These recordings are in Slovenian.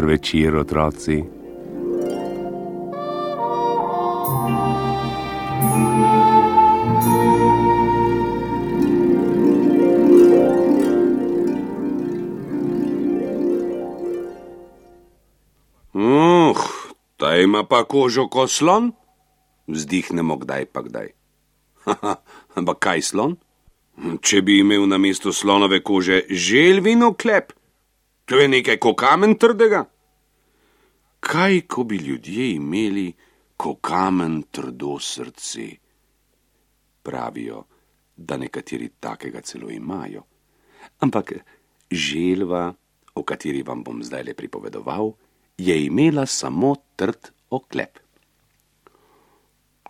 večer, otroci. Uh, ta ima pa kožo kot slon, vzdihnemo kdaj pa kdaj. Haha, ampak kaj slon? Če bi imel na mesto slonove kože želvino klep, to je nekaj kot kamen trdega. Kaj, ko bi ljudje imeli kot kamen trdo srce? Pravijo, da nekateri takega celo imajo. Ampak želva, o kateri vam bom zdaj le pripovedoval, je imela samo trd oklep.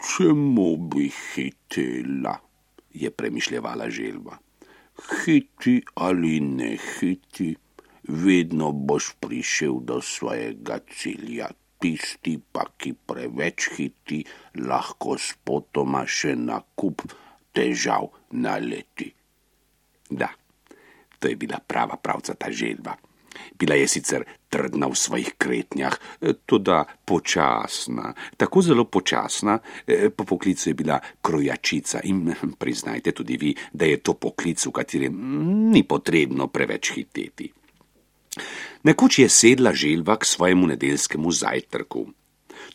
Čemu bi hitela? je premišljala želva. Hiti ali ne hiti, vedno boš prišel do svojega cilja. Tisti pa, ki preveč hiti, lahko spotoma še na kup težav naleti. Da, to je bila prava pravca ta želva. Bila je sicer trdna v svojih kretnjah, tudi počasna, tako zelo počasna, po poklicu je bila krojačica in priznajte tudi vi, da je to poklic, v katerem ni potrebno preveč hiteti. Nekoč je sedla želva k svojemu nedeljskemu zajtrku.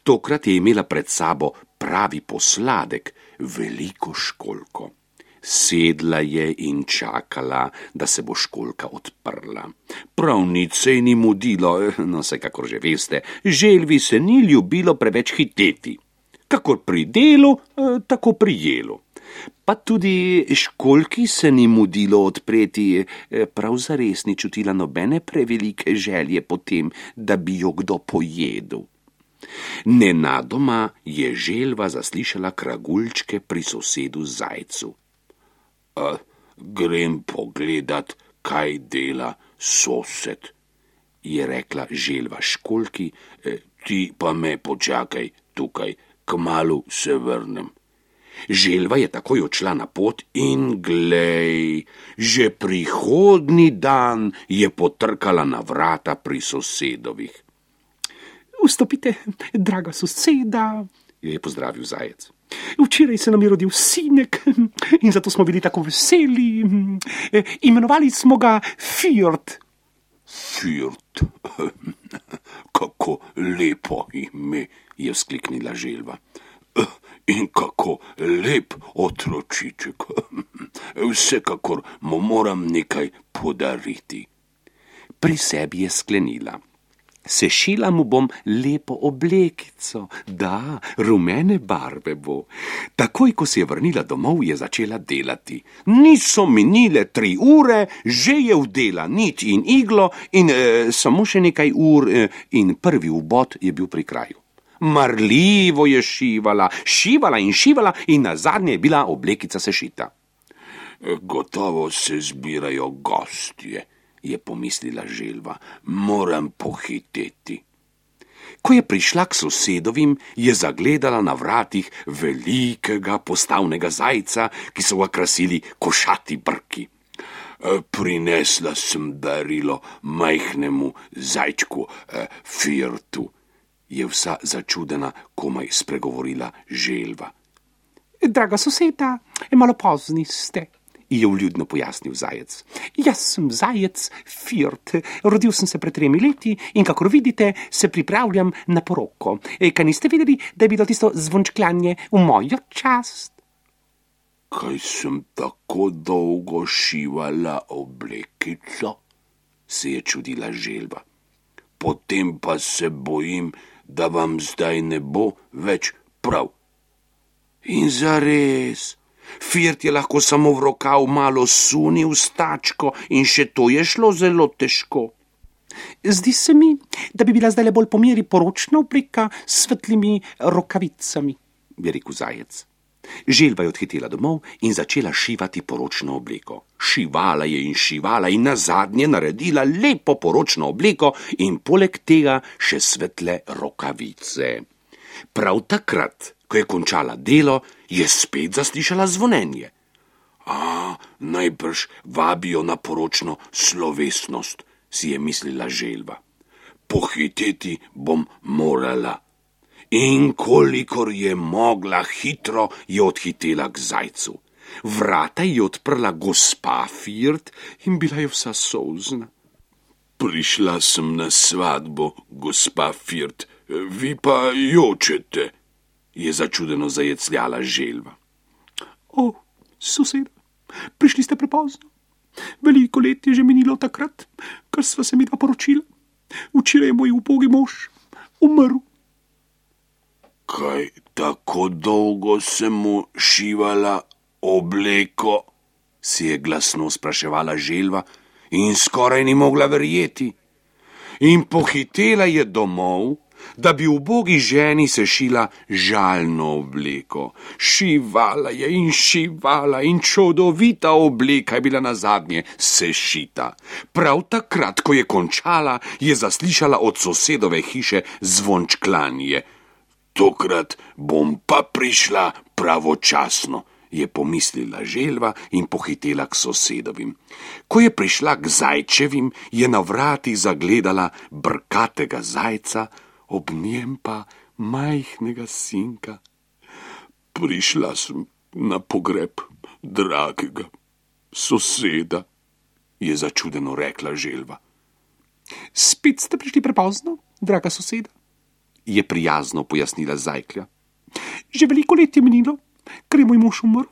Tokrat je imela pred sabo pravi posladek, veliko školko. Sedla je in čakala, da se bo školka odprla. Prav nič se ji ni mudilo, no vsekakor že veste, želvi se ni ljubilo preveč hiteti. Kakor pri delu, tako pri jelu. Pa tudi školki se ni mudilo odpreti, prav zares ni čutila nobene prevelike želje potem, da bi jo kdo pojedel. Nenadoma je želva zaslišala kragulčke pri sosedu zajcu. A, grem pogledat, kaj dela sosed, je rekla želva školki, ti pa me počakaj tukaj, kmalu se vrnem. Želva je takoj odšla na pot in glej, že prihodni dan je potrkala na vrata pri sosedovih. Vstopite, draga soseda, jo je pozdravil zajec. Včeraj se nam je rodil sinek in zato smo bili tako veseli. Imenovali smo ga Firt. Firt, kako lepo ime, je vzkliknila želva. In kako lep otročiček. Vsekakor mu moram nekaj podariti. Pri sebi je sklenila. Sešila mu bom lepo oblekico, da, rumene barve bo. Takoj, ko se je vrnila domov, je začela delati. Niso minile tri ure, že je vdela nit in iglo in e, samo še nekaj ur e, in prvi ubod je bil pri kraju. Marljivo je šivala, šivala in šivala in na zadnje je bila oblekica sešita. Gotovo se zbirajo gostje je pomislila želva, moram pohiteti. Ko je prišla k sosedovim, je zagledala na vratih velikega postavnega zajca, ki so ga krasili košati brki. Prinesla sem darilo majhnemu zajčku, Firtu, je vsa začudena komaj spregovorila želva. Draga soseda, malo pozni ste, je vljudno pojasnil zajec. Jaz sem zajec Firt, rodil sem se pred tremi leti in, kakor vidite, se pripravljam na poroko. E, kaj niste videli, da je bilo tisto zvončkljanje v mojo čast? Kaj sem tako dolgo šivala oblekico? se je čudila želva. Potem pa se bojim, da vam zdaj ne bo več prav. In zares. Firt je lahko samo v rokav malo sunil stačko in še to je šlo zelo težko. Zdi se mi, da bi bila zdaj bolj pomeri poročna oblika s svetlimi rokavicami, je rekel zajec. Želva je odhitela domov in začela šivati poročno obleko. Šivala je in šivala in na zadnje naredila lepo poročno obleko in poleg tega še svetle rokavice. Prav takrat, ko je končala delo, je spet zaslišala zvonjenje. A, najbrž vabijo na poročno slovesnost, si je mislila želva. pohiteti bom morala. In kolikor je mogla, hitro je odhitela k zajcu. Vrata je odprla gospa Firt in bila je vsa solzna. Prišla sem na svatbo, gospa Firt, vi pa jočete, je začudeno zajecljala želva. O, soseda, prišli ste prepozno. Veliko let je že minilo takrat, kar sva se mi dva poročila. Včeraj je moj ubogi mož umrl. Kaj tako dolgo sem mu šivala obleko? si je glasno spraševala želva in skoraj ni mogla verjeti. In pohitela je domov, da bi v bogi ženi sešila žalno obleko. Šivala je in šivala in čudovita obleka je bila na zadnje sešita. Prav takrat, ko je končala, je zaslišala od sosedove hiše zvončklanje. Tokrat bom pa prišla pravočasno, je pomislila želva in pohitela k sosedovim. Ko je prišla k zajčevim, je na vrati zagledala brkatega zajca, ob njem pa majhnega sinka. Prišla sem na pogreb dragega soseda, je začudeno rekla želva. Spet ste prišli prepozno, draga soseda, je prijazno pojasnila zajklja. Že veliko let je minilo, ker je moj mož umrl.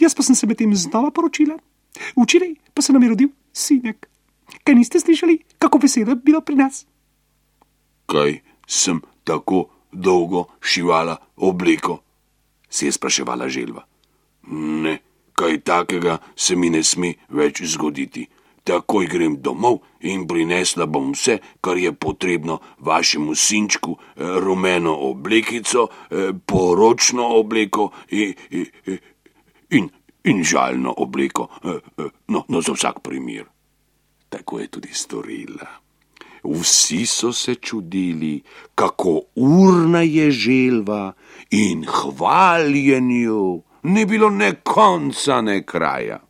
Jaz pa sem se medtem znova poročila. Včeraj pa se nam je rodil sinek. Kaj niste slišali, kako veselo je bilo pri nas? Kaj sem tako dolgo šivala obleko? se je spraševala želva. Ne, kaj takega se mi ne sme več zgoditi. Takoj grem domov in prinesla bom vse, kar je potrebno vašemu sinčku, eh, rumeno oblekico, eh, poročno obleko in, in, in žalno obleko, eh, no, no za vsak primer. Tako je tudi storila. Vsi so se čudili, kako urna je želva in hvaljenju ni bilo ne konca, ne kraja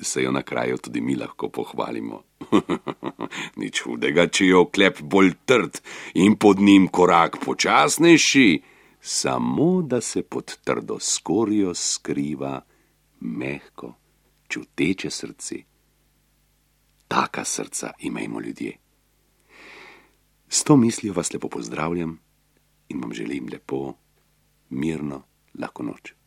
se jo na kraju tudi mi lahko pohvalimo. Nič hudega, če je oklep bolj trd in pod njim korak počasnejši, samo da se pod trdo skorjo skriva mehko, čuteče srce. Taka srca imamo ljudje. S to mislijo vas lepo pozdravljam in vam želim lepo, mirno, lahko noč.